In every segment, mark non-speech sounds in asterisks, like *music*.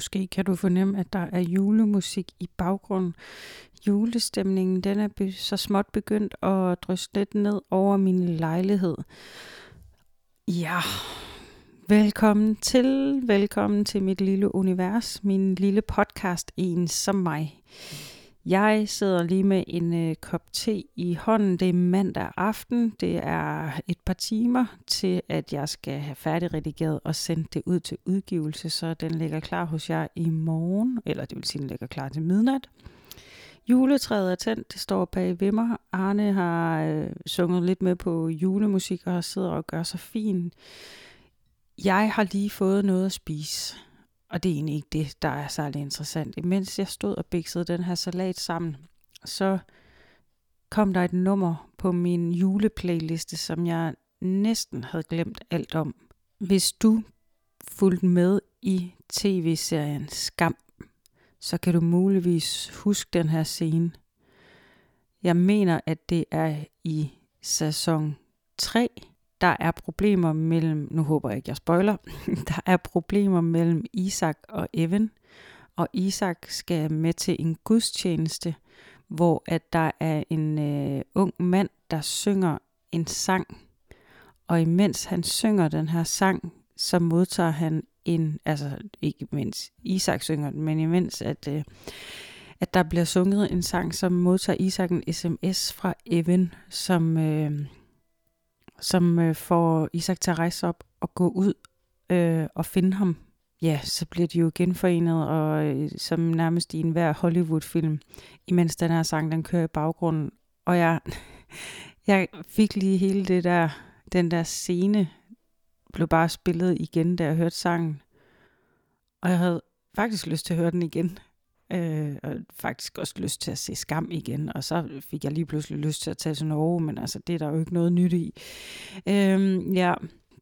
Måske kan du fornemme, at der er julemusik i baggrunden. Julestemningen den er så småt begyndt at drysse lidt ned over min lejlighed. Ja, velkommen til, velkommen til mit lille univers, min lille podcast, en som mig. Jeg sidder lige med en øh, kop te i hånden. Det er mandag aften. Det er et par timer til, at jeg skal have færdigredigeret og sendt det ud til udgivelse, så den ligger klar hos jer i morgen, eller det vil sige, den ligger klar til midnat. Juletræet er tændt, det står bag ved mig. Arne har øh, sunget lidt med på julemusik og sidder og gør sig fin. Jeg har lige fået noget at spise. Og det er egentlig ikke det, der er særlig interessant. Imens jeg stod og biksede den her salat sammen, så kom der et nummer på min juleplayliste, som jeg næsten havde glemt alt om. Hvis du fulgte med i tv-serien Skam, så kan du muligvis huske den her scene. Jeg mener, at det er i sæson 3, der er problemer mellem, nu håber jeg ikke, jeg spoiler, *laughs* der er problemer mellem Isak og Evan, og Isak skal med til en gudstjeneste, hvor at der er en øh, ung mand, der synger en sang, og imens han synger den her sang, så modtager han en, altså ikke mens Isak synger den, men imens at, øh, at der bliver sunget en sang, så modtager Isak en sms fra Evan, som, øh, som øh, får Isak til at rejse op og gå ud øh, og finde ham. Ja, så bliver de jo genforenet, og øh, som nærmest i enhver Hollywood-film, imens den her sang, den kører i baggrunden. Og jeg, *laughs* jeg fik lige hele det der, den der scene, blev bare spillet igen, da jeg hørte sangen. Og jeg havde faktisk lyst til at høre den igen. Øh, og faktisk også lyst til at se Skam igen, og så fik jeg lige pludselig lyst til at tage til Norge, men altså, det er der jo ikke noget nyt i. Øh, ja,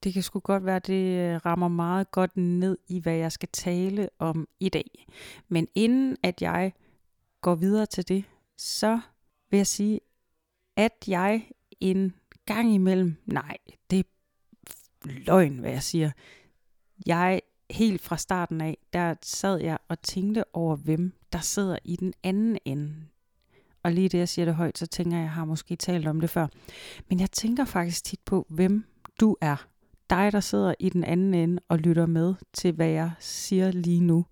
det kan sgu godt være, det øh, rammer meget godt ned i, hvad jeg skal tale om i dag. Men inden at jeg går videre til det, så vil jeg sige, at jeg en gang imellem, nej, det er løgn, hvad jeg siger. Jeg helt fra starten af, der sad jeg og tænkte over, hvem der sidder i den anden ende. Og lige det, jeg siger det højt, så tænker jeg, jeg har måske talt om det før. Men jeg tænker faktisk tit på, hvem du er. Dig, der sidder i den anden ende og lytter med til, hvad jeg siger lige nu.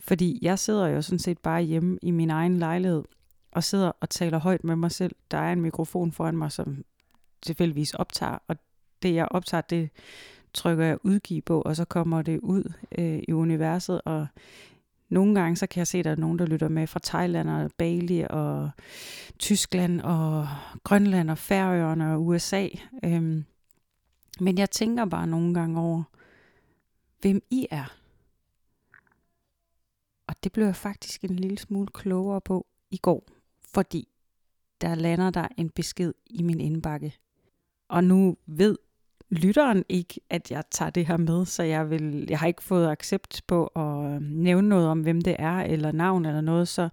Fordi jeg sidder jo sådan set bare hjemme i min egen lejlighed og sidder og taler højt med mig selv. Der er en mikrofon foran mig, som tilfældigvis optager, og det jeg optager, det trykker jeg udgive på, og så kommer det ud øh, i universet, og nogle gange så kan jeg se, at der er nogen, der lytter med fra Thailand og Bali og Tyskland og Grønland og Færøerne og USA. Øhm, men jeg tænker bare nogle gange over, hvem I er. Og det blev jeg faktisk en lille smule klogere på i går, fordi der lander der en besked i min indbakke. Og nu ved lytteren ikke, at jeg tager det her med, så jeg, vil, jeg har ikke fået accept på at øhm, nævne noget om, hvem det er, eller navn eller noget, så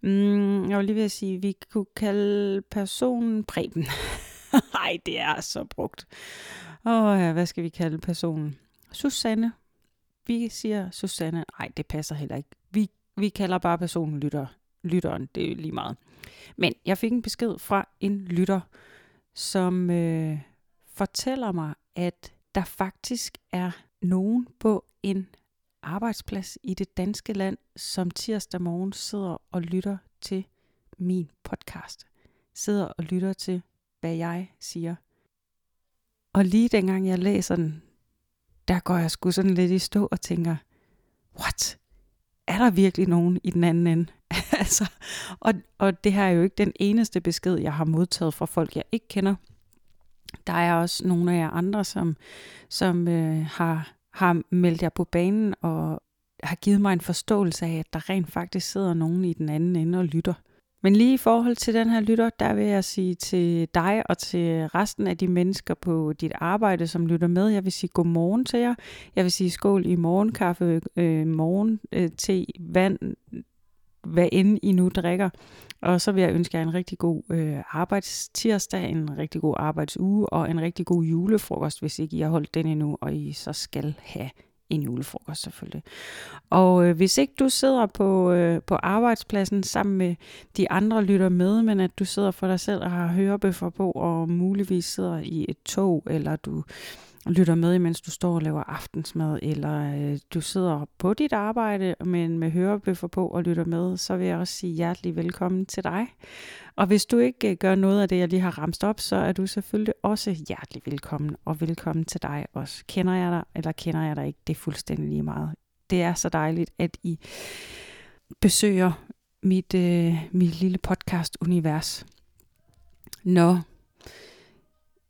mm, jeg vil lige ved at sige, at vi kunne kalde personen Preben. *laughs* Nej, det er så brugt. Åh ja, hvad skal vi kalde personen? Susanne. Vi siger Susanne. Nej, det passer heller ikke. Vi, vi kalder bare personen lytter. Lytteren, det er lige meget. Men jeg fik en besked fra en lytter, som... Øh, fortæller mig, at der faktisk er nogen på en arbejdsplads i det danske land, som tirsdag morgen sidder og lytter til min podcast. Sidder og lytter til, hvad jeg siger. Og lige dengang jeg læser den, der går jeg sgu sådan lidt i stå og tænker, what? Er der virkelig nogen i den anden ende? *laughs* altså, og, og det her er jo ikke den eneste besked, jeg har modtaget fra folk, jeg ikke kender der er også nogle af jer andre, som, som øh, har, har meldt jer på banen og har givet mig en forståelse af, at der rent faktisk sidder nogen i den anden ende og lytter. Men lige i forhold til den her lytter, der vil jeg sige til dig og til resten af de mennesker på dit arbejde, som lytter med, jeg vil sige godmorgen til jer. Jeg vil sige skål i morgenkaffe, øh, morgen, øh, te, vand, hvad end I nu drikker. Og så vil jeg ønske jer en rigtig god øh, arbejdstirsdag, en rigtig god arbejdsuge og en rigtig god julefrokost, hvis ikke I har holdt den endnu, og I så skal have en julefrokost selvfølgelig. Og øh, hvis ikke du sidder på, øh, på arbejdspladsen sammen med de andre lytter med, men at du sidder for dig selv og har hørebøffer på, og muligvis sidder i et tog, eller du lytter med, mens du står og laver aftensmad, eller øh, du sidder på dit arbejde, men med hørebøffer på og lytter med, så vil jeg også sige hjertelig velkommen til dig. Og hvis du ikke øh, gør noget af det, jeg lige har ramst op, så er du selvfølgelig også hjertelig velkommen, og velkommen til dig også. Kender jeg dig, eller kender jeg dig ikke, det er fuldstændig lige meget. Det er så dejligt, at I besøger mit, øh, mit lille podcast-univers. Nå,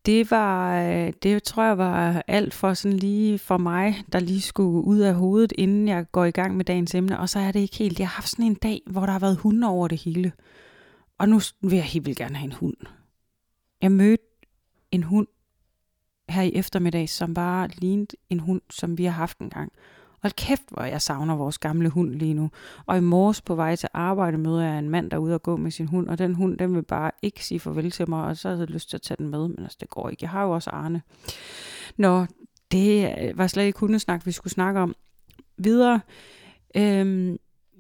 det var, øh, det tror jeg var alt for sådan lige for mig, der lige skulle ud af hovedet, inden jeg går i gang med dagens emne. Og så er det ikke helt. Jeg har haft sådan en dag, hvor der har været hunde over det hele. Og nu vil jeg helt vildt gerne have en hund. Jeg mødte en hund her i eftermiddag, som bare lignede en hund, som vi har haft en gang. Hold kæft, hvor jeg savner vores gamle hund lige nu. Og i morges på vej til arbejde møder jeg en mand, der er ude og gå med sin hund, og den hund, den vil bare ikke sige farvel til mig, og så havde jeg lyst til at tage den med, men altså, det går ikke. Jeg har jo også Arne. Nå, det øh, var slet ikke hundesnak, vi skulle snakke om. Videre. Øhm,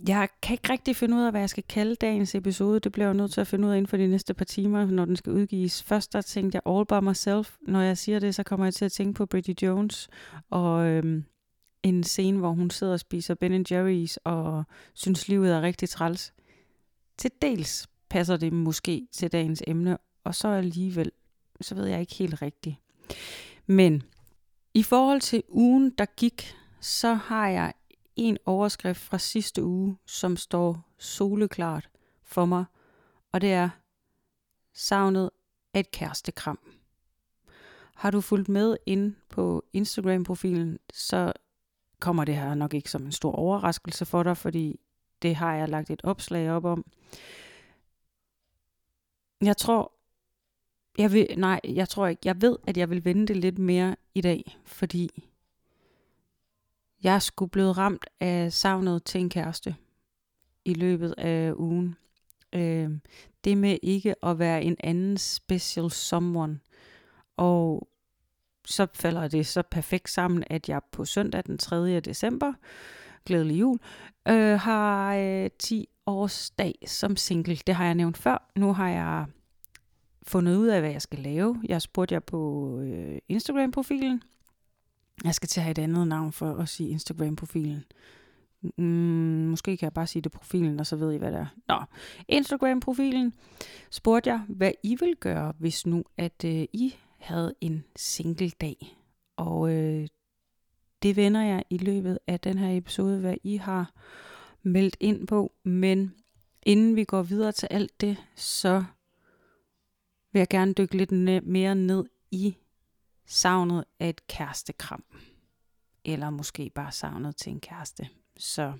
jeg kan ikke rigtig finde ud af, hvad jeg skal kalde dagens episode. Det bliver jeg nødt til at finde ud af inden for de næste par timer, når den skal udgives. Først der tænkte jeg all by myself. Når jeg siger det, så kommer jeg til at tænke på Bridget Jones og øhm, en scene, hvor hun sidder og spiser Ben Jerry's og synes, livet er rigtig træls. Til dels passer det måske til dagens emne, og så alligevel, så ved jeg ikke helt rigtigt. Men i forhold til ugen, der gik, så har jeg en overskrift fra sidste uge, som står soleklart for mig, og det er savnet af et kærestekram. Har du fulgt med ind på Instagram-profilen, så kommer det her nok ikke som en stor overraskelse for dig, fordi det har jeg lagt et opslag op om. Jeg tror, jeg vil, nej, jeg tror ikke, jeg ved, at jeg vil vente lidt mere i dag, fordi jeg skulle blevet ramt af savnet til en kæreste i løbet af ugen. Øh, det med ikke at være en anden special someone. Og så falder det så perfekt sammen, at jeg på søndag den 3. december, glædelig jul, øh, har øh, 10 års dag som single. Det har jeg nævnt før. Nu har jeg fundet ud af, hvad jeg skal lave. Jeg spurgte jer på øh, Instagram-profilen. Jeg skal til at have et andet navn for at sige Instagram-profilen. Mm, måske kan jeg bare sige det profilen, og så ved I, hvad det er. Nå, Instagram-profilen spurgte jeg, hvad I vil gøre, hvis nu, at øh, I havde en single dag. Og øh, det vender jeg i løbet af den her episode, hvad I har meldt ind på. Men inden vi går videre til alt det, så vil jeg gerne dykke lidt ne- mere ned i savnet af et kærestekram. Eller måske bare savnet til en kæreste. Så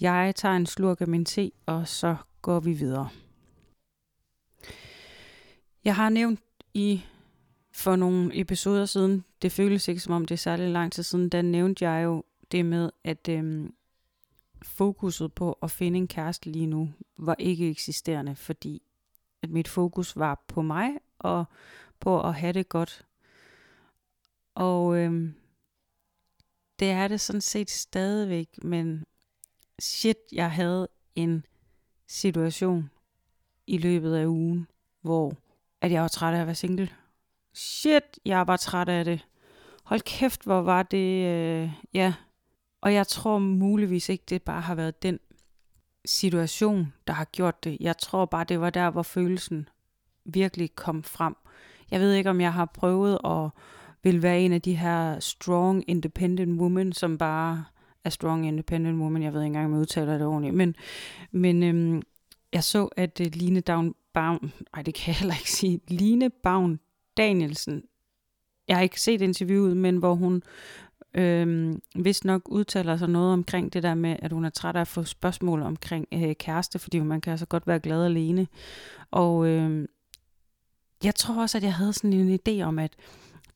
jeg tager en slurk af min te, og så går vi videre. Jeg har nævnt i for nogle episoder siden, det føles ikke som om det er særlig lang tid siden, der nævnte jeg jo det med, at øhm, fokuset på at finde en kæreste lige nu var ikke eksisterende, fordi at mit fokus var på mig og på at have det godt. Og øhm, det er det sådan set stadigvæk, men shit, jeg havde en situation i løbet af ugen, hvor at jeg var træt af at være single shit, jeg var træt af det. Hold kæft, hvor var det, øh, ja. Og jeg tror muligvis ikke, det bare har været den situation, der har gjort det. Jeg tror bare, det var der, hvor følelsen virkelig kom frem. Jeg ved ikke, om jeg har prøvet at vil være en af de her strong independent women, som bare er strong independent woman. Jeg ved ikke engang, om jeg udtaler det ordentligt. Men, men øhm, jeg så, at øh, Line Down Baum, nej det kan jeg heller ikke sige, Line Baum Danielsen, jeg har ikke set interviewet, men hvor hun øh, vist nok udtaler sig noget omkring det der med, at hun er træt af at få spørgsmål omkring øh, kæreste, fordi man kan altså godt være glad alene. Og øh, jeg tror også, at jeg havde sådan en idé om, at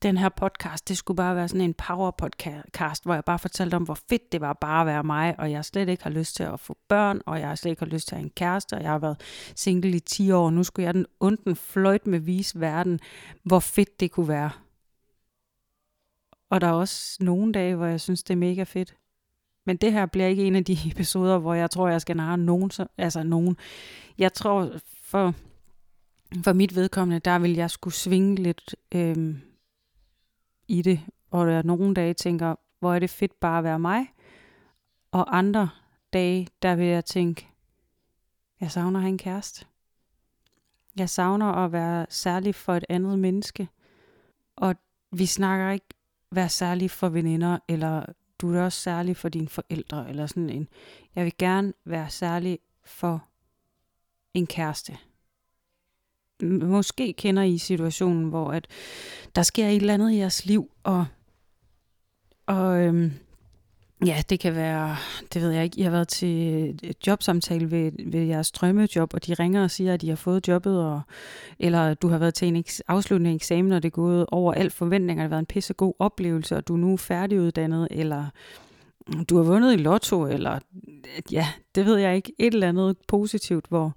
den her podcast, det skulle bare være sådan en power podcast, hvor jeg bare fortalte om, hvor fedt det var bare at være mig, og jeg slet ikke har lyst til at få børn, og jeg slet ikke har lyst til at have en kæreste, og jeg har været single i 10 år, og nu skulle jeg den onden fløjt med vise verden, hvor fedt det kunne være. Og der er også nogle dage, hvor jeg synes, det er mega fedt. Men det her bliver ikke en af de *laughs* episoder, hvor jeg tror, jeg skal narre nogen. Altså nogen. Jeg tror, for, for mit vedkommende, der vil jeg skulle svinge lidt øhm, i det. Og der er nogle dage tænker, hvor er det fedt bare at være mig. Og andre dage, der vil jeg tænke, jeg savner at have en kæreste. Jeg savner at være særlig for et andet menneske. Og vi snakker ikke være særlig for veninder, eller du er også særlig for dine forældre, eller sådan en. Jeg vil gerne være særlig for en kæreste. Måske kender I situationen, hvor at der sker et eller andet i jeres liv, og, og øhm, Ja, det kan være, det ved jeg ikke, I har været til et jobsamtale ved, ved jeres drømmejob, og de ringer og siger, at de har fået jobbet, og, eller du har været til en afsluttende eksamen, og det er gået over alt forventninger, det har været en pissegod oplevelse, og du er nu færdiguddannet, eller du har vundet i lotto, eller ja, det ved jeg ikke, et eller andet positivt, hvor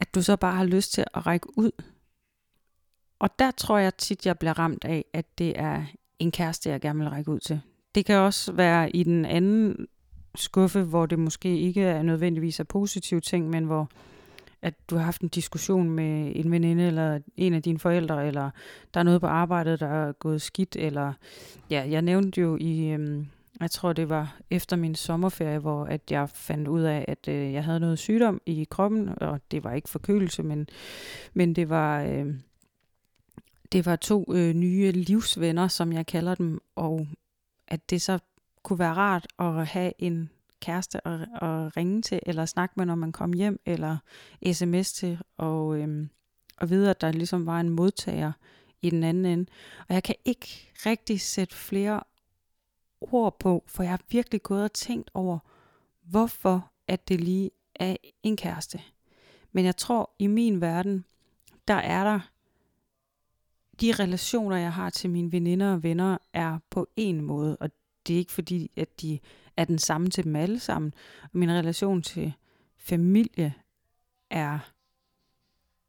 at du så bare har lyst til at række ud. Og der tror jeg tit, jeg bliver ramt af, at det er en kæreste, jeg gerne vil række ud til det kan også være i den anden skuffe, hvor det måske ikke er nødvendigvis er positive ting, men hvor at du har haft en diskussion med en veninde eller en af dine forældre, eller der er noget på arbejdet, der er gået skidt, eller ja, jeg nævnte jo i, øhm, jeg tror det var efter min sommerferie, hvor at jeg fandt ud af, at øh, jeg havde noget sygdom i kroppen, og det var ikke forkølelse, men, men det var... Øh, det var to øh, nye livsvenner, som jeg kalder dem, og at det så kunne være rart at have en kæreste at, at ringe til, eller snakke med, når man kom hjem, eller sms til, og, øhm, og vide, at der ligesom var en modtager i den anden ende. Og jeg kan ikke rigtig sætte flere ord på, for jeg har virkelig gået og tænkt over, hvorfor at det lige er en kæreste. Men jeg tror, i min verden, der er der de relationer, jeg har til mine veninder og venner, er på en måde, og det er ikke fordi, at de er den samme til dem alle sammen. Min relation til familie er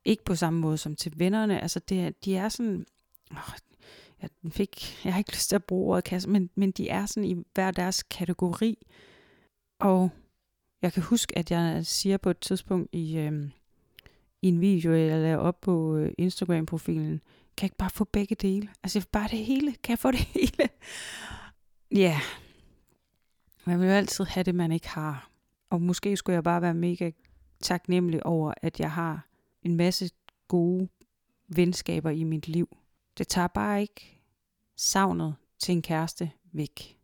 ikke på samme måde som til vennerne. Altså, det, de er sådan... Åh, fik, jeg har ikke lyst til at bruge ordet kasse, men, men de er sådan i hver deres kategori. Og jeg kan huske, at jeg siger på et tidspunkt i, øh, i en video, jeg lavede op på øh, Instagram-profilen, kan jeg ikke bare få begge dele? Altså bare det hele. Kan jeg få det hele? *laughs* Ja. Yeah. Man vil jo altid have det, man ikke har. Og måske skulle jeg bare være mega taknemmelig over, at jeg har en masse gode venskaber i mit liv. Det tager bare ikke savnet til en kæreste væk.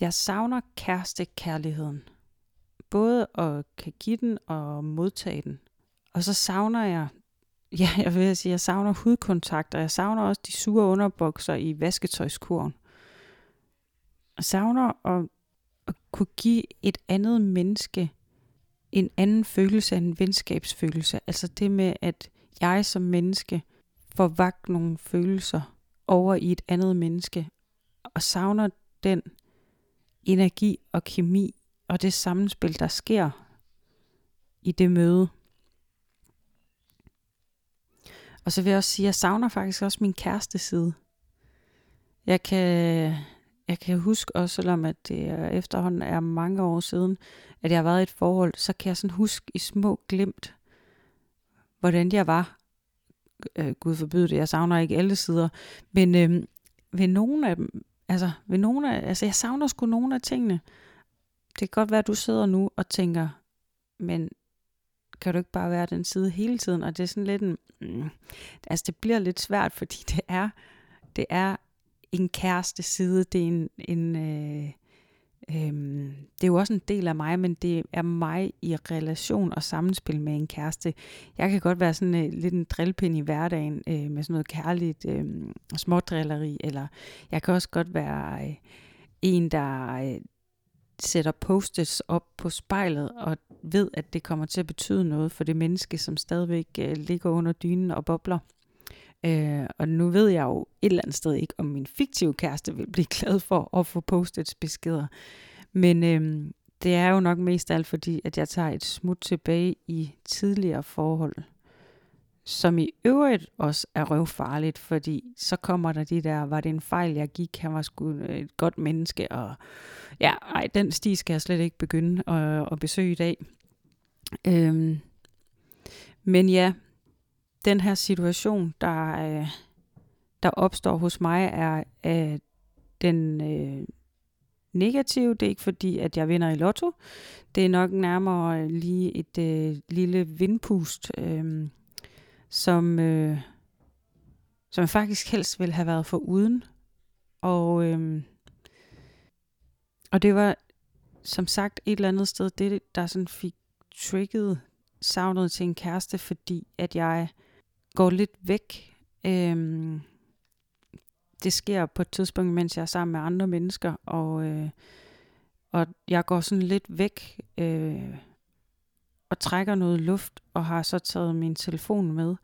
Jeg savner kærestekærligheden. Både at kan give den og modtage den. Og så savner jeg *laughs* ja, jeg vil sige, jeg savner hudkontakt, og jeg savner også de sure underbukser i vasketøjskurven. Jeg savner at, at kunne give et andet menneske en anden følelse en venskabsfølelse. Altså det med, at jeg som menneske får vagt nogle følelser over i et andet menneske, og savner den energi og kemi og det sammenspil, der sker i det møde. Og så vil jeg også sige, at jeg savner faktisk også min kæreste side. Jeg kan, jeg kan huske også, selvom at det efterhånden er mange år siden, at jeg har været i et forhold, så kan jeg sådan huske i små glimt, hvordan jeg var. Øh, Gud forbyde det, jeg savner ikke alle sider. Men øh, ved nogle af dem, altså, ved nogle af, altså jeg savner sgu nogle af tingene. Det kan godt være, at du sidder nu og tænker, men kan du ikke bare være den side hele tiden? Og det er sådan lidt en, mm, altså det bliver lidt svært, fordi *laughs* det er, det er en kæreste side, det er en, en, øh, Øhm, det er jo også en del af mig, men det er mig i relation og sammenspil med en kæreste. Jeg kan godt være sådan øh, lidt en drillpind i hverdagen øh, med sådan noget kærligt øh, smådrilleri, eller jeg kan også godt være øh, en, der øh, sætter post op på spejlet og ved, at det kommer til at betyde noget for det menneske, som stadigvæk øh, ligger under dynen og bobler. Øh, og nu ved jeg jo et eller andet sted ikke, om min fiktive kæreste vil blive glad for at få postet beskeder. Men øh, det er jo nok mest alt fordi, at jeg tager et smut tilbage i tidligere forhold, som i øvrigt også er røvfarligt, fordi så kommer der de der, var det en fejl, jeg gik, han var sgu et godt menneske, og ja, ej, den sti skal jeg slet ikke begynde at, at besøge i dag. Øhm, men ja, den her situation, der, øh, der opstår hos mig, er øh, den øh, negative. Det er ikke fordi, at jeg vinder i lotto. Det er nok nærmere lige et øh, lille vindpust, øh, som, øh, som jeg faktisk helst ville have været for uden. Og, øh, og det var som sagt et eller andet sted, det der sådan fik trigget savnet til en kæreste, fordi at jeg går lidt væk. Øhm, det sker på et tidspunkt, mens jeg er sammen med andre mennesker, og, øh, og jeg går sådan lidt væk øh, og trækker noget luft, og har så taget min telefon med.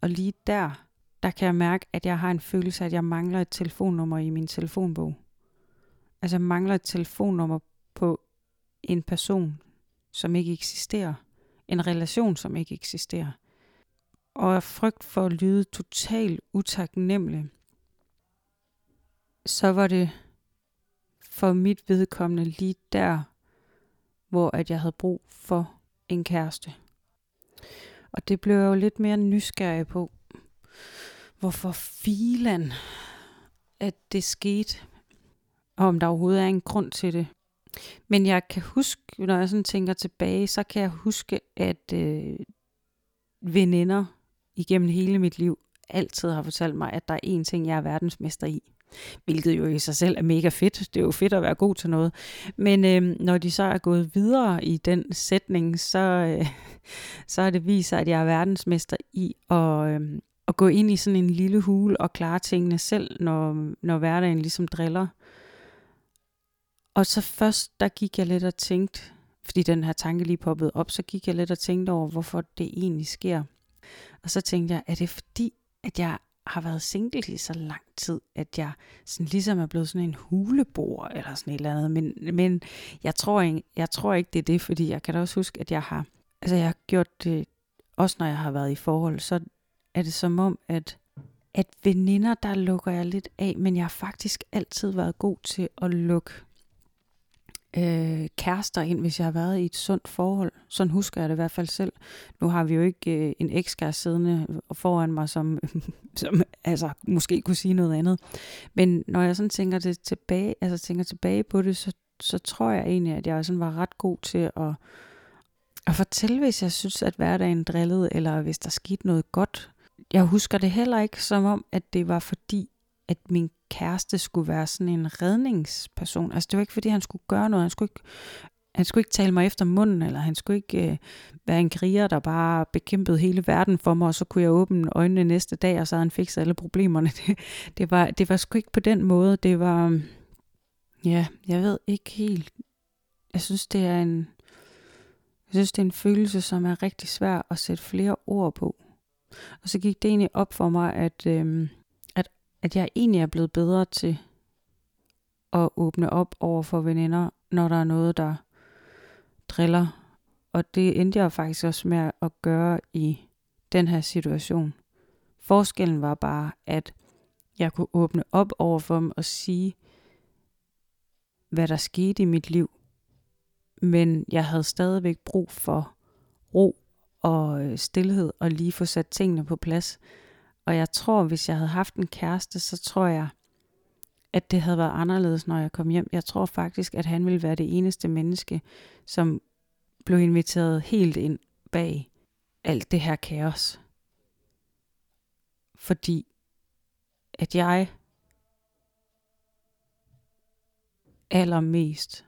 Og lige der, der kan jeg mærke, at jeg har en følelse af, at jeg mangler et telefonnummer i min telefonbog. Altså jeg mangler et telefonnummer på en person, som ikke eksisterer. En relation, som ikke eksisterer og af frygt for at lyde totalt utaknemmelig, så var det for mit vedkommende lige der, hvor at jeg havde brug for en kæreste. Og det blev jeg jo lidt mere nysgerrig på, hvorfor filan, at det skete, og om der overhovedet er en grund til det. Men jeg kan huske, når jeg sådan tænker tilbage, så kan jeg huske, at øh, veninder igennem hele mit liv altid har fortalt mig, at der er én ting, jeg er verdensmester i. Hvilket jo i sig selv er mega fedt. Det er jo fedt at være god til noget. Men øh, når de så er gået videre i den sætning, så, øh, så er det vist sig, at jeg er verdensmester i at, øh, at gå ind i sådan en lille hule og klare tingene selv, når, når hverdagen ligesom driller. Og så først, der gik jeg lidt og tænkte, fordi den her tanke lige poppede op, så gik jeg lidt og tænkte over, hvorfor det egentlig sker. Og så tænkte jeg, er det fordi, at jeg har været single i så lang tid, at jeg sådan ligesom er blevet sådan en hulebor eller sådan et eller andet. Men, men jeg, tror ikke, jeg tror ikke, det er det, fordi jeg kan da også huske, at jeg har, altså jeg har gjort det, også når jeg har været i forhold, så er det som om, at, at veninder, der lukker jeg lidt af, men jeg har faktisk altid været god til at lukke øh, kærester ind, hvis jeg har været i et sundt forhold. Sådan husker jeg det i hvert fald selv. Nu har vi jo ikke øh, en ekskæreste siddende foran mig, som, *laughs* som altså, måske kunne sige noget andet. Men når jeg sådan tænker, det tilbage, altså, tænker tilbage på det, så, så tror jeg egentlig, at jeg sådan var ret god til at, at fortælle, hvis jeg synes, at hverdagen drillede, eller hvis der skete noget godt. Jeg husker det heller ikke som om, at det var fordi, at min kæreste skulle være sådan en redningsperson. Altså det var ikke fordi, han skulle gøre noget. Han skulle ikke, han skulle ikke tale mig efter munden, eller han skulle ikke øh, være en kriger, der bare bekæmpede hele verden for mig, og så kunne jeg åbne øjnene næste dag, og så havde han fikset alle problemerne. *laughs* Det, det, var, det var sgu ikke på den måde. Det var, ja, jeg ved ikke helt. Jeg synes, det er en, jeg synes, det er en følelse, som er rigtig svær at sætte flere ord på. Og så gik det egentlig op for mig, at, øh, at jeg egentlig er blevet bedre til at åbne op over for veninder, når der er noget, der driller. Og det endte jeg faktisk også med at gøre i den her situation. Forskellen var bare, at jeg kunne åbne op over for dem og sige, hvad der skete i mit liv. Men jeg havde stadigvæk brug for ro og øh, stillhed og lige få sat tingene på plads. Og jeg tror, hvis jeg havde haft en kæreste, så tror jeg, at det havde været anderledes, når jeg kom hjem. Jeg tror faktisk, at han ville være det eneste menneske, som blev inviteret helt ind bag alt det her kaos. Fordi at jeg allermest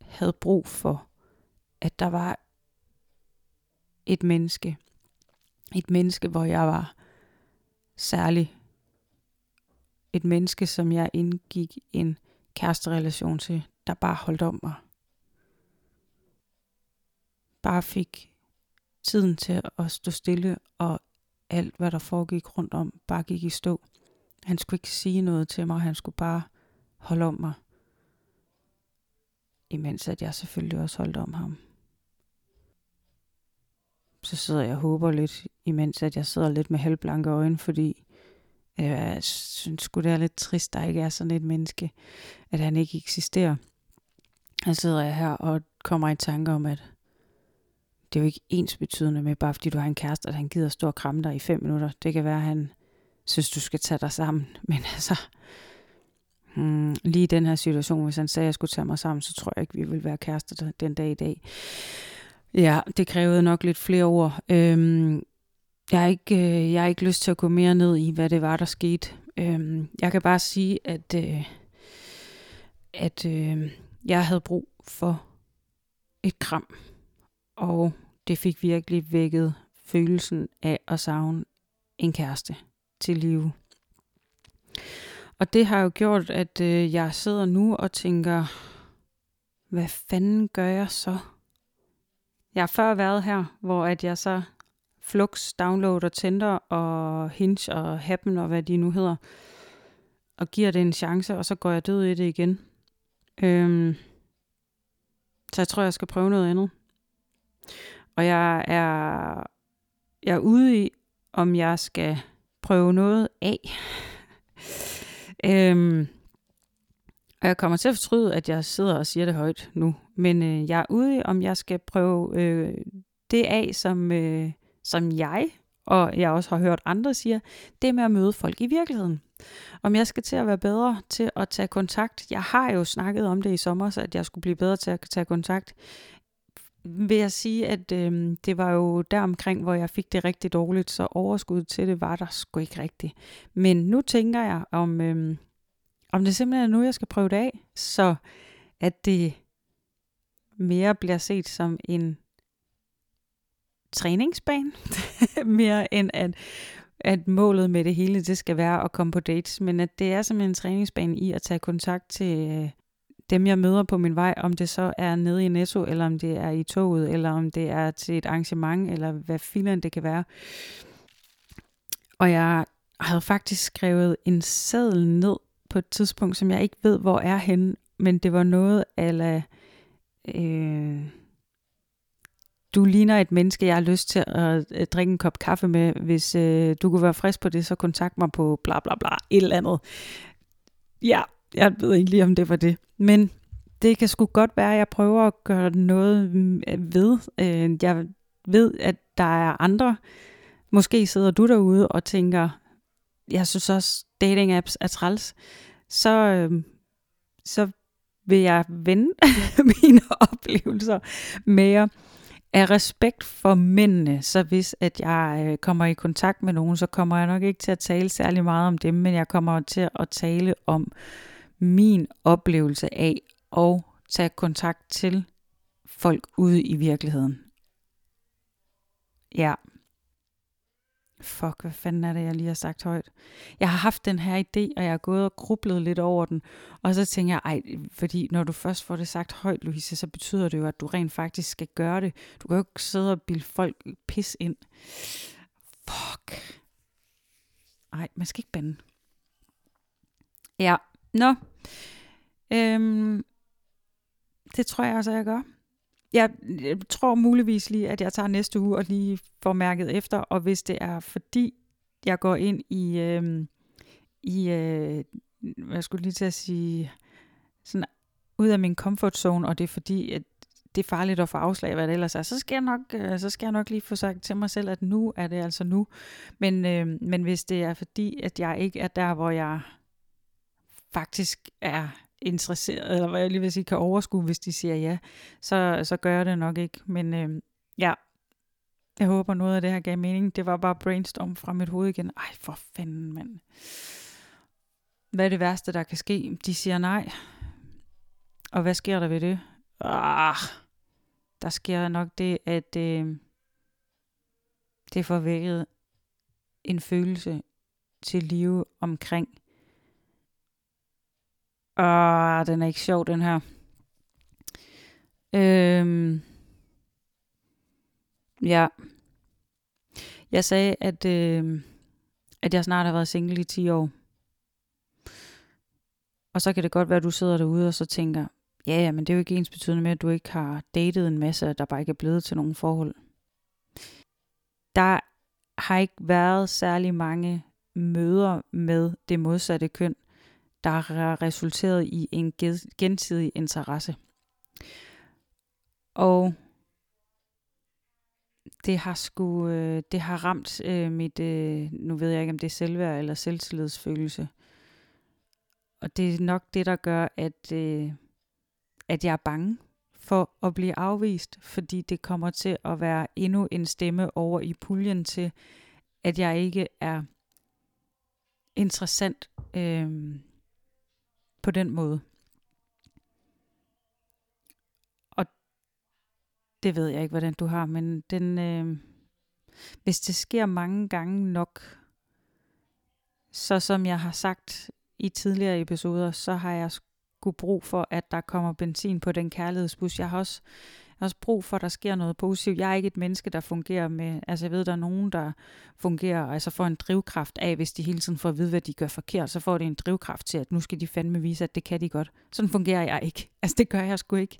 havde brug for, at der var et menneske. Et menneske, hvor jeg var særlig. Et menneske, som jeg indgik en kæresterelation til, der bare holdt om mig. Bare fik tiden til at stå stille, og alt, hvad der foregik rundt om, bare gik i stå. Han skulle ikke sige noget til mig, han skulle bare holde om mig. Imens at jeg selvfølgelig også holdt om ham. Så sidder jeg og håber lidt, imens at jeg sidder lidt med halvblanke øjne, fordi øh, jeg synes sgu det er lidt trist, der ikke er sådan et menneske, at han ikke eksisterer. Så sidder jeg her og kommer i tanke om, at det er jo ikke ens betydende med, bare fordi du har en kæreste, at han gider stå og kramme dig i fem minutter. Det kan være, at han synes, du skal tage dig sammen. *laughs* Men altså, hmm, lige i den her situation, hvis han sagde, at jeg skulle tage mig sammen, så tror jeg ikke, vi vil være kærester den dag i dag. Ja, det krævede nok lidt flere ord. Øhm, jeg, har ikke, øh, jeg har ikke lyst til at gå mere ned i, hvad det var, der skete. Øhm, jeg kan bare sige, at, øh, at øh, jeg havde brug for et kram. Og det fik virkelig vækket følelsen af at savne en kæreste til live. Og det har jo gjort, at øh, jeg sidder nu og tænker, hvad fanden gør jeg så? Jeg har før været her, hvor at jeg så Flux, downloader Tinder og Hinge og Happen og hvad de nu hedder, og giver det en chance, og så går jeg død i det igen. Øhm, så jeg tror, jeg skal prøve noget andet. Og jeg er, jeg er ude i, om jeg skal prøve noget af. øhm, og jeg kommer til at fortryde, at jeg sidder og siger det højt nu. Men øh, jeg er ude om jeg skal prøve øh, det af, som, øh, som jeg, og jeg også har hørt andre siger, det med at møde folk i virkeligheden. Om jeg skal til at være bedre til at tage kontakt. Jeg har jo snakket om det i sommer, så at jeg skulle blive bedre til at tage kontakt vil jeg sige, at øh, det var jo deromkring, hvor jeg fik det rigtig dårligt, så overskud til det var der sgu ikke rigtigt. Men nu tænker jeg, om, øh, om det simpelthen er nu, jeg skal prøve det af, så at det mere bliver set som en træningsbane, *laughs* mere end at, at målet med det hele, det skal være at komme på dates, men at det er som en træningsbane i at tage kontakt til øh, dem, jeg møder på min vej, om det så er nede i Netto, eller om det er i toget, eller om det er til et arrangement, eller hvad filen det kan være. Og jeg havde faktisk skrevet en seddel ned på et tidspunkt, som jeg ikke ved, hvor er henne, men det var noget ala, øh, du ligner et menneske, jeg har lyst til at øh, drikke en kop kaffe med. Hvis øh, du kunne være frisk på det, så kontakt mig på bla bla bla, et eller andet. Ja, jeg ved ikke lige, om det var det. Men det kan sgu godt være, at jeg prøver at gøre noget øh, ved. Øh, jeg ved, at der er andre. Måske sidder du derude og tænker, jeg synes også, dating apps er træls. Så, øh, så vil jeg vende *laughs* mine oplevelser mere af respekt for mændene, så hvis at jeg øh, kommer i kontakt med nogen, så kommer jeg nok ikke til at tale særlig meget om dem, men jeg kommer til at tale om min oplevelse af at tage kontakt til folk ude i virkeligheden. Ja. Fuck, hvad fanden er det, jeg lige har sagt højt? Jeg har haft den her idé, og jeg har gået og grublet lidt over den. Og så tænker jeg, ej, fordi når du først får det sagt højt, Louise, så betyder det jo, at du rent faktisk skal gøre det. Du kan jo ikke sidde og bilde folk pis ind. Fuck. Ej, man skal ikke bande. Ja, Nå. Øhm, det tror jeg også, jeg gør. Jeg, jeg tror muligvis lige, at jeg tager næste uge og lige får mærket efter, og hvis det er fordi, jeg går ind i, øh, i øh, hvad skulle lige til at sige, sådan ud af min comfort zone, og det er fordi, at det er farligt at få afslag, hvad det ellers er, så skal jeg nok, øh, så skal jeg nok lige få sagt til mig selv, at nu er det altså nu. Men, øh, men hvis det er fordi, at jeg ikke er der, hvor jeg faktisk er interesseret, eller hvad jeg lige vil sige, kan overskue, hvis de siger ja, så, så gør jeg det nok ikke. Men øh, ja, jeg håber noget af det her gav mening. Det var bare brainstorm fra mit hoved igen. Ej, for fanden, mand. Hvad er det værste, der kan ske? De siger nej. Og hvad sker der ved det? ah, der sker nok det, at øh, det får vækket en følelse til live omkring. Ah, den er ikke sjov, den her. Øhm, ja. Jeg sagde, at, øh, at jeg snart har været single i 10 år. Og så kan det godt være, at du sidder derude og så tænker, ja, ja, men det er jo ikke ens betydende med, at du ikke har datet en masse, der bare ikke er blevet til nogen forhold. Der har ikke været særlig mange møder med det modsatte køn, der har resulteret i en gensidig interesse. Og det har sku, øh, det har ramt øh, mit, øh, nu ved jeg ikke om det er selvværd eller selvtillidsfølelse. Og det er nok det, der gør, at, øh, at jeg er bange for at blive afvist, fordi det kommer til at være endnu en stemme over i puljen til, at jeg ikke er interessant øh, på den måde. Og det ved jeg ikke, hvordan du har, men den, øh, hvis det sker mange gange nok, så som jeg har sagt i tidligere episoder, så har jeg sgu brug for, at der kommer benzin på den kærlighedsbus. Jeg har også, har også brug for, at der sker noget positivt. Jeg er ikke et menneske, der fungerer med, altså jeg ved, der er nogen, der fungerer, altså får en drivkraft af, hvis de hele tiden får at vide, hvad de gør forkert, så får de en drivkraft til, at nu skal de fandme vise, at det kan de godt. Sådan fungerer jeg ikke. *laughs* Altså det gør jeg sgu ikke.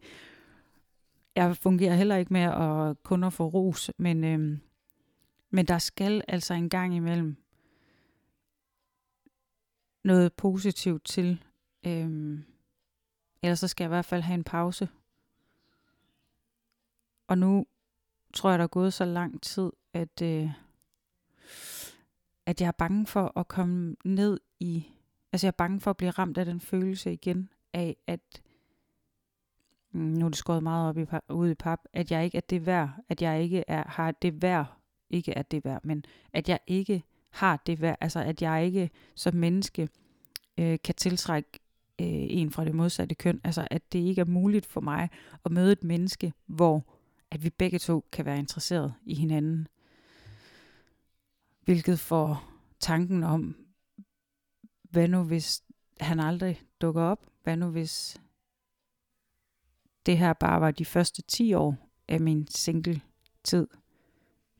Jeg fungerer heller ikke med at kun at få ros, men, øhm, men der skal altså en gang imellem noget positivt til. Øhm, ellers så skal jeg i hvert fald have en pause. Og nu tror jeg, der er gået så lang tid, at, øh, at jeg er bange for at komme ned i... Altså jeg er bange for at blive ramt af den følelse igen af, at mm, nu er det skåret meget op i, ud i pap, at jeg ikke er det værd, at jeg ikke er, har det værd, ikke er det værd, men at jeg ikke har det værd, altså at jeg ikke som menneske øh, kan tiltrække øh, en fra det modsatte køn. Altså at det ikke er muligt for mig at møde et menneske, hvor at vi begge to kan være interesseret i hinanden. Hvilket får tanken om, hvad nu hvis han aldrig dukker op? Hvad nu hvis det her bare var de første 10 år af min single-tid?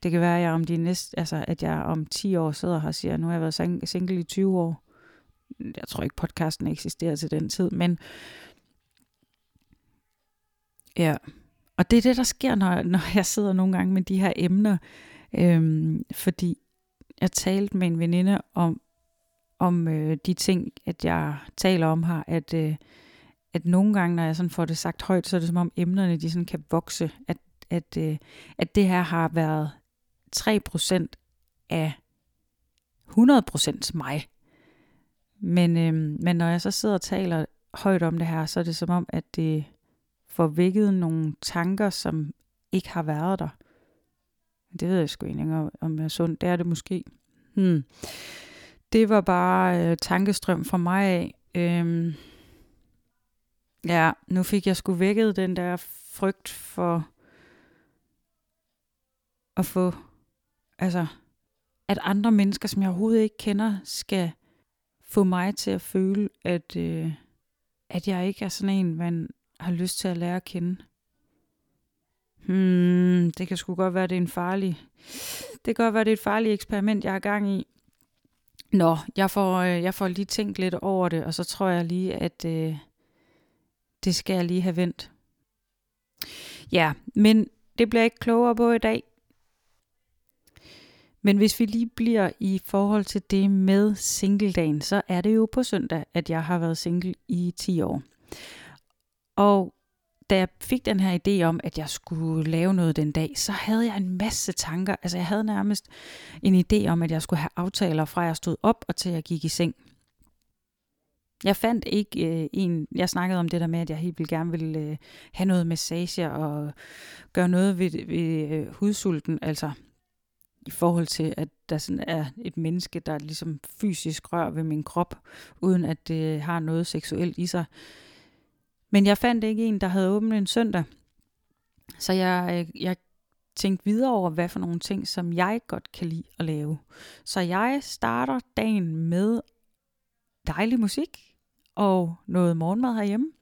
Det kan være, at jeg om de næste, altså, at jeg om 10 år sidder her og siger, nu har jeg været single i 20 år jeg tror ikke podcasten eksisterer til den tid, men ja, og det er det, der sker, når, når jeg sidder nogle gange med de her emner, øhm, fordi jeg talte med en veninde om, om øh, de ting, at jeg taler om her, at, øh, at nogle gange, når jeg sådan får det sagt højt, så er det som om emnerne, de sådan kan vokse, at, at, øh, at det her har været 3% af 100% mig. Men, øh, men når jeg så sidder og taler højt om det her, så er det som om, at det får vækket nogle tanker, som ikke har været der. Det ved jeg sgu ikke om, om jeg er sundt. Det er det måske. Hmm. Det var bare øh, tankestrøm fra mig af. Øhm, ja, nu fik jeg sgu vækket den der frygt for at få, altså, at andre mennesker, som jeg overhovedet ikke kender, skal få mig til at føle, at, øh, at jeg ikke er sådan en, man har lyst til at lære at kende. Hmm, det kan sgu godt være, det er en farlig... Det kan godt være, det er et farligt eksperiment, jeg har gang i. Nå, jeg får, øh, jeg får lige tænkt lidt over det, og så tror jeg lige, at øh, det skal jeg lige have vendt. Ja, men det bliver jeg ikke klogere på i dag. Men hvis vi lige bliver i forhold til det med singledagen, så er det jo på søndag, at jeg har været single i 10 år. Og da jeg fik den her idé om, at jeg skulle lave noget den dag, så havde jeg en masse tanker. Altså jeg havde nærmest en idé om, at jeg skulle have aftaler fra jeg stod op og til jeg gik i seng. Jeg fandt ikke øh, en, jeg snakkede om det der med, at jeg helt vildt gerne ville øh, have noget massage og gøre noget ved, ved øh, hudsulten, altså i forhold til, at der sådan er et menneske, der ligesom fysisk rører ved min krop, uden at det har noget seksuelt i sig. Men jeg fandt ikke en, der havde åbent en søndag. Så jeg, øh, jeg tænkte videre over, hvad for nogle ting, som jeg godt kan lide at lave. Så jeg starter dagen med dejlig musik og noget morgenmad herhjemme.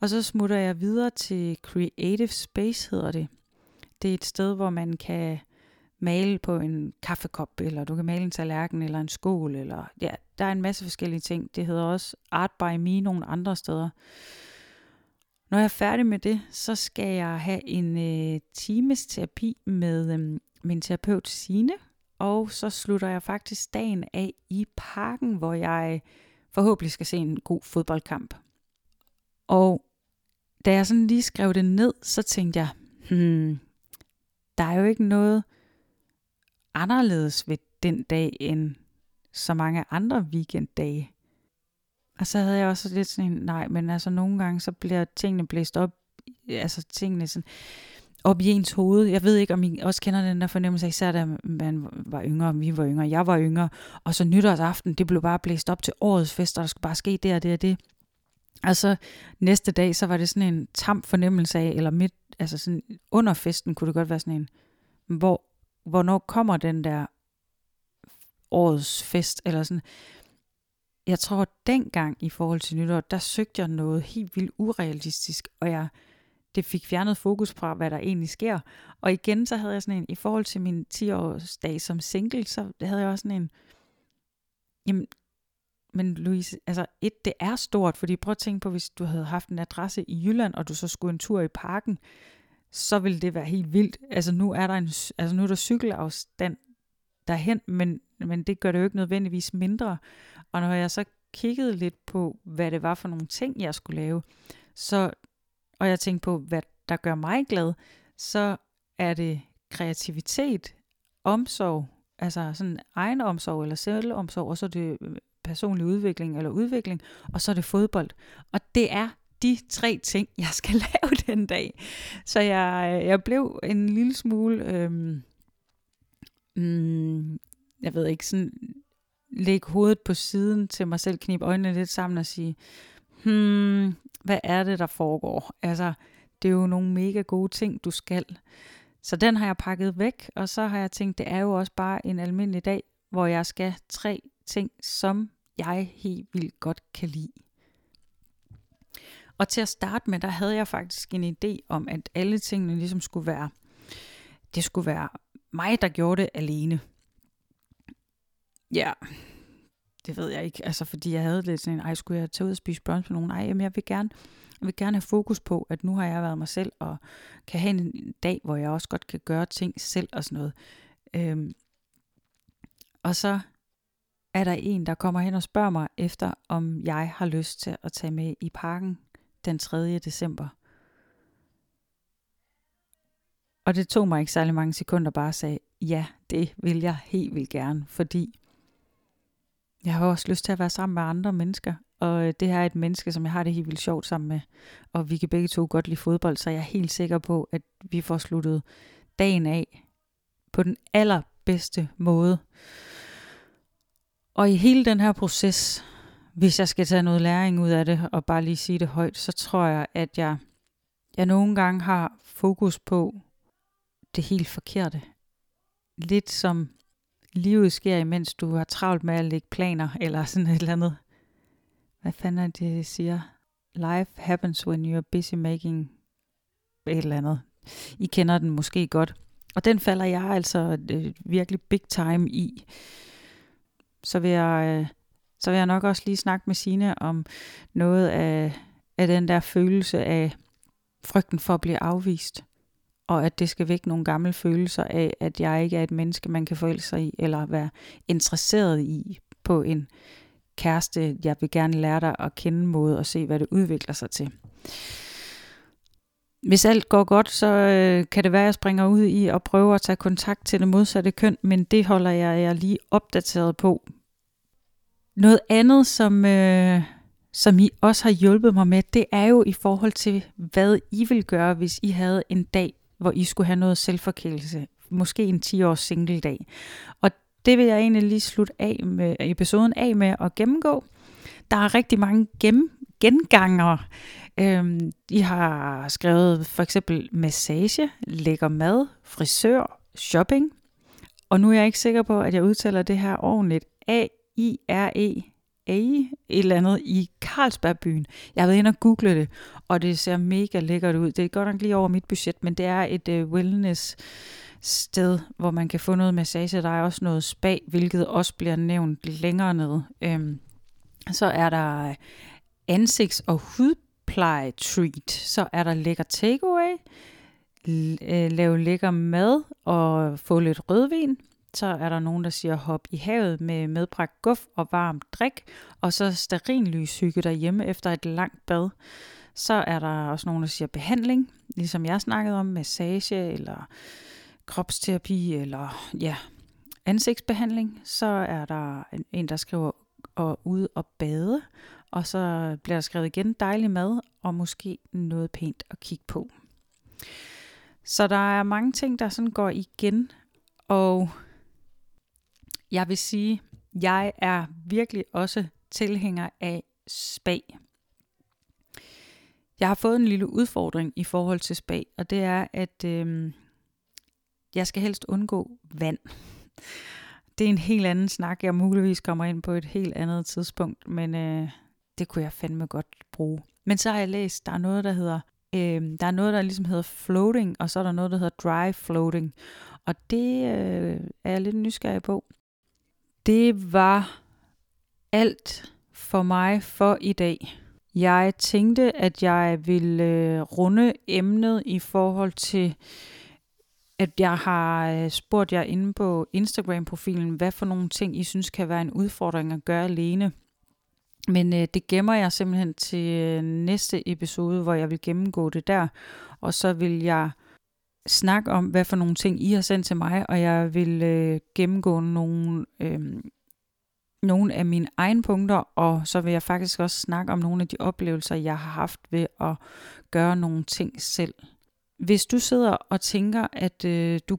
Og så smutter jeg videre til Creative Space, hedder det. Det er et sted, hvor man kan male på en kaffekop, eller du kan male en tallerken, eller en skål, eller ja, der er en masse forskellige ting. Det hedder også Art by Me nogle andre steder. Når jeg er færdig med det, så skal jeg have en øh, times terapi med øh, min terapeut Sine, og så slutter jeg faktisk dagen af i parken, hvor jeg øh, forhåbentlig skal se en god fodboldkamp. Og da jeg sådan lige skrev det ned, så tænkte jeg, hmm, der er jo ikke noget anderledes ved den dag end så mange andre weekenddage. Og så havde jeg også lidt sådan en, nej, men altså nogle gange, så bliver tingene blæst op, altså tingene sådan, op i ens hoved. Jeg ved ikke, om I også kender den der fornemmelse, især da man var yngre, vi var yngre, jeg var yngre, og så nytårsaften, det blev bare blæst op til årets fest, og der skulle bare ske det og det og det. Og så næste dag, så var det sådan en tam fornemmelse af, eller midt, altså sådan under festen kunne det godt være sådan en, hvor, hvornår kommer den der årets fest, eller sådan. Jeg tror, at dengang i forhold til nytår, der søgte jeg noget helt vildt urealistisk, og jeg, det fik fjernet fokus fra, hvad der egentlig sker. Og igen, så havde jeg sådan en, i forhold til min 10-årsdag som single, så havde jeg også sådan en, jamen, men Louise, altså et, det er stort, fordi prøv at tænke på, hvis du havde haft en adresse i Jylland, og du så skulle en tur i parken, så ville det være helt vildt. Altså nu er der en, altså nu er der cykelafstand derhen, men, men det gør det jo ikke nødvendigvis mindre. Og når jeg så kiggede lidt på, hvad det var for nogle ting, jeg skulle lave, så, og jeg tænkte på, hvad der gør mig glad, så er det kreativitet, omsorg, altså sådan egen omsorg eller selvomsorg, og så er det øh, personlig udvikling eller udvikling, og så er det fodbold. Og det er de tre ting, *laughs* jeg skal lave den dag. Så jeg, øh, jeg blev en lille smule, øhm, mm, jeg ved ikke, sådan lægge hovedet på siden til mig selv, knibe øjnene lidt sammen og sige, hmm, hvad er det, der foregår? Altså, det er jo nogle mega gode ting, du skal. Så den har jeg pakket væk, og så har jeg tænkt, det er jo også bare en almindelig dag, hvor jeg skal tre ting, som jeg helt vildt godt kan lide. Og til at starte med, der havde jeg faktisk en idé om, at alle tingene ligesom skulle være, det skulle være mig, der gjorde det alene. Ja, det ved jeg ikke, altså fordi jeg havde lidt sådan en, ej, skulle jeg tage ud og spise brunch med nogen? Nej, jamen jeg vil gerne, jeg vil gerne have fokus på, at nu har jeg været mig selv, og kan have en dag, hvor jeg også godt kan gøre ting selv og sådan noget. Øhm, og så er der en, der kommer hen og spørger mig efter, om jeg har lyst til at tage med i parken den 3. december. Og det tog mig ikke særlig mange sekunder bare at sige, ja, det vil jeg helt vildt gerne, fordi jeg har også lyst til at være sammen med andre mennesker, og øh, det her er et menneske, som jeg har det helt vildt sjovt sammen med, og vi kan begge to godt lide fodbold, så jeg er helt sikker på, at vi får sluttet dagen af på den allerbedste måde. Og i hele den her proces, hvis jeg skal tage noget læring ud af det, og bare lige sige det højt, så tror jeg, at jeg, jeg nogle gange har fokus på det helt forkerte. Lidt som livet sker, imens du har travlt med at lægge planer, *laughs* eller sådan et eller andet. Hvad fanden er det, de siger? Life happens when you're busy making et eller andet. I kender den måske godt. Og den falder jeg altså øh, virkelig big time i så vil jeg, øh, så vil jeg nok også lige snakke med Sine om noget af, af den der følelse af frygten for at blive afvist. Og at det skal vække nogle gamle følelser af, at jeg ikke er et menneske, man kan forelske sig i, eller være interesseret i på en kæreste, jeg vil gerne lære dig at kende måde og se, hvad det udvikler sig til. Hvis alt går godt, så øh, kan det være, at jeg springer ud i at prøve at tage kontakt til det modsatte køn, men det holder jeg jer lige opdateret på. Noget andet, som, øh, som I også har hjulpet mig med, det er jo i forhold til, hvad I vil gøre, hvis I havde en dag, hvor I skulle have noget selvforkælelse. Måske en 10-års single-dag. Og det vil jeg egentlig lige slutte af med episoden af med at gennemgå. Der er rigtig mange gem, genganger. Øhm, I har skrevet for eksempel massage, lækker mad, frisør, shopping. Og nu er jeg ikke sikker på, at jeg udtaler det her ordentligt. A-I-R-E et eller andet i Carlsbergbyen. Jeg har været inde og google det, og det ser mega lækkert ud. Det er godt nok lige over mit budget, men det er et øh, uh, wellness sted, hvor man kan få noget massage. Der er også noget spa, hvilket også bliver nævnt længere ned. Øhm, så er der øh, ansigts- og hudpleje treat. Så er der lækker takeaway, øh, lave lækker mad og få lidt rødvin. Så er der nogen, der siger hop i havet med medbragt guf og varm drik, og så sterinlyshygge derhjemme efter et langt bad. Så er der også nogen, der siger behandling, ligesom jeg snakkede om, massage eller kropsterapi eller ja, ansigtsbehandling. Så er der en, der skriver og ud og bade, og så bliver der skrevet igen dejlig mad og måske noget pænt at kigge på. Så der er mange ting, der sådan går igen, og jeg vil sige, jeg er virkelig også tilhænger af spa. Jeg har fået en lille udfordring i forhold til spa, og det er, at øh, jeg skal helst undgå vand. Det er en helt anden snak, jeg muligvis kommer ind på et helt andet tidspunkt, men øh, det kunne jeg fandme godt bruge. Men så har jeg læst, der er noget, der hedder, øh, der er noget, der ligesom hedder floating, og så er der noget, der hedder dry floating. Og det øh, er jeg lidt nysgerrig på. Det var alt for mig for i dag. Jeg tænkte, at jeg ville øh, runde emnet i forhold til, at jeg har øh, spurgt jer inde på Instagram-profilen, hvad for nogle ting, I synes kan være en udfordring at gøre alene. Men øh, det gemmer jeg simpelthen til øh, næste episode, hvor jeg vil gennemgå det der. Og så vil jeg snak om, hvad for nogle ting I har sendt til mig, og jeg vil øh, gennemgå nogle, øh, nogle af mine egne punkter, og så vil jeg faktisk også snakke om nogle af de oplevelser, jeg har haft ved at gøre nogle ting selv. Hvis du sidder og tænker, at øh, du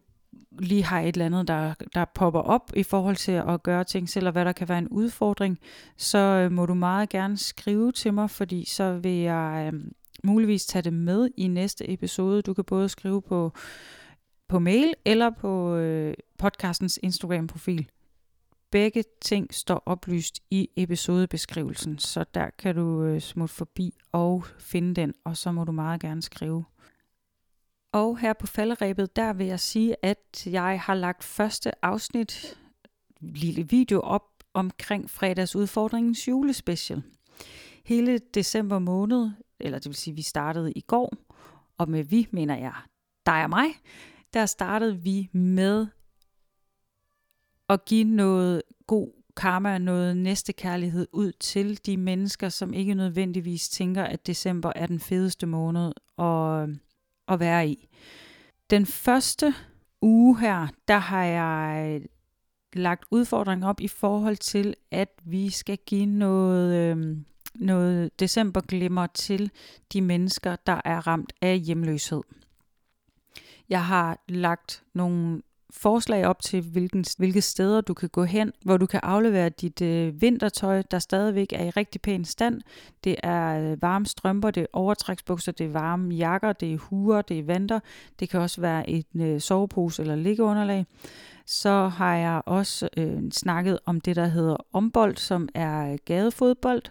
lige har et eller andet, der, der popper op i forhold til at gøre ting selv, og hvad der kan være en udfordring, så øh, må du meget gerne skrive til mig, fordi så vil jeg øh, muligvis tage det med i næste episode. Du kan både skrive på, på mail eller på øh, podcastens Instagram-profil. Begge ting står oplyst i episodebeskrivelsen, så der kan du øh, smutte forbi og finde den, og så må du meget gerne skrive. Og her på falderæbet, der vil jeg sige, at jeg har lagt første afsnit, lille video op omkring fredagsudfordringens julespecial. Hele december måned, eller det vil sige, vi startede i går, og med vi mener jeg dig og mig, der startede vi med at give noget god karma, noget næstekærlighed ud til de mennesker, som ikke nødvendigvis tænker, at december er den fedeste måned at, at være i. Den første uge her, der har jeg lagt udfordringen op i forhold til, at vi skal give noget, øh, noget decemberglimmer til de mennesker, der er ramt af hjemløshed. Jeg har lagt nogle forslag op til, hvilken, hvilke steder du kan gå hen, hvor du kan aflevere dit øh, vintertøj, der stadigvæk er i rigtig pæn stand. Det er øh, varme strømper, det er overtræksbukser, det er varme jakker, det er huer, det er vanter. Det kan også være en øh, sovepose eller liggeunderlag. Så har jeg også øh, snakket om det, der hedder ombold, som er øh, gadefodbold.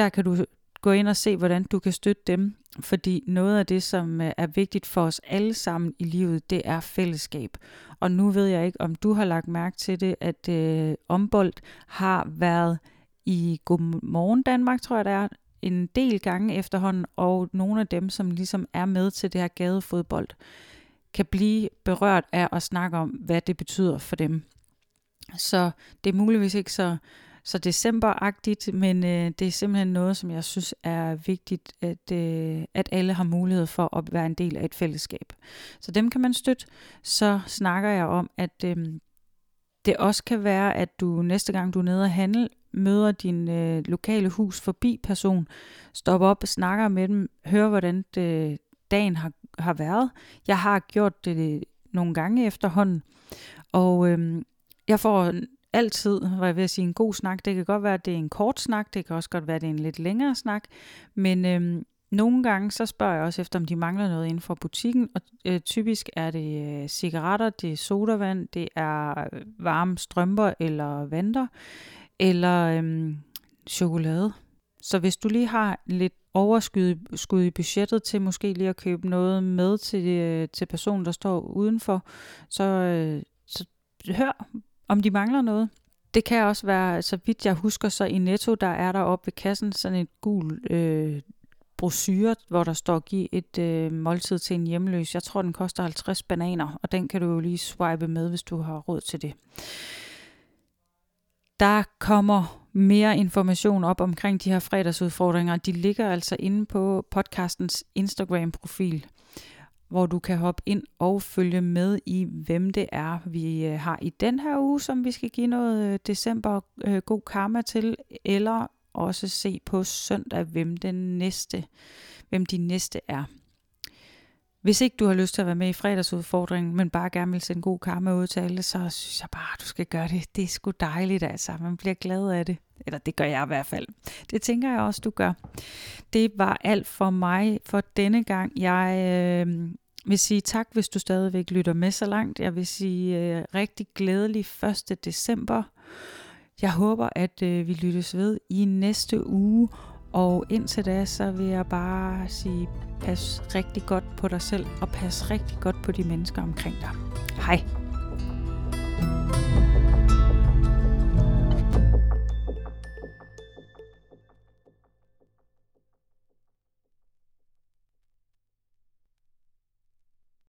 Der kan du gå ind og se, hvordan du kan støtte dem. Fordi noget af det, som øh, er vigtigt for os alle sammen i livet, det er fællesskab. Og nu ved jeg ikke, om du har lagt mærke til det, at øh, ombold har været i Godmorgen Danmark, tror jeg det er, en del gange efterhånden, og nogle af dem, som ligesom er med til det her gadefodbold, kan blive berørt af at snakke om, hvad det betyder for dem. Så det er muligvis ikke så så decemberagtigt, men øh, det er simpelthen noget, som jeg synes er vigtigt, at, øh, at alle har mulighed for at være en del af et fællesskab. Så dem kan man støtte. Så snakker jeg om, at øh, det også kan være, at du næste gang du er nede og handle, møder din øh, lokale hus forbi person, stopper op og snakker med dem, hører hvordan det, dagen har, har været. Jeg har gjort det øh, nogle gange efterhånden, og øh, jeg får altid, var jeg ved at sige, en god snak. Det kan godt være, at det er en kort snak, det kan også godt være, at det er en lidt længere snak, men øhm, nogle gange så spørger jeg også efter, om de mangler noget inden for butikken, og øh, typisk er det øh, cigaretter, det er sodavand, det er øh, varme strømper eller vanter, eller øh, chokolade. Så hvis du lige har lidt overskud skud i budgettet til måske lige at købe noget med til, øh, til personen, der står udenfor, så, øh, så hør, om de mangler noget. Det kan også være, så vidt jeg husker, så i Netto, der er der oppe ved kassen sådan et gul øh, brochure, hvor der står, giv et øh, måltid til en hjemløs. Jeg tror, den koster 50 bananer, og den kan du jo lige swipe med, hvis du har råd til det. Der kommer mere information op omkring de her fredagsudfordringer. De ligger altså inde på podcastens Instagram-profil, hvor du kan hoppe ind og følge med i, hvem det er, vi øh, har i den her uge, som vi skal give noget øh, december øh, god karma til, eller også se på søndag, hvem den næste, hvem de næste er. Hvis ikke du har lyst til at være med i fredagsudfordringen, men bare gerne vil sende god karma ud til alle, så synes jeg bare, du skal gøre det. Det er sgu dejligt altså. Man bliver glad af det. Eller det gør jeg i hvert fald. Det tænker jeg også, du gør. Det var alt for mig for denne gang. Jeg øh, vil sige tak, hvis du stadigvæk lytter med så langt. Jeg vil sige øh, rigtig glædelig 1. december. Jeg håber, at øh, vi lyttes ved i næste uge, og indtil da, så vil jeg bare sige, pas rigtig godt på dig selv, og pas rigtig godt på de mennesker omkring dig. Hej! thank you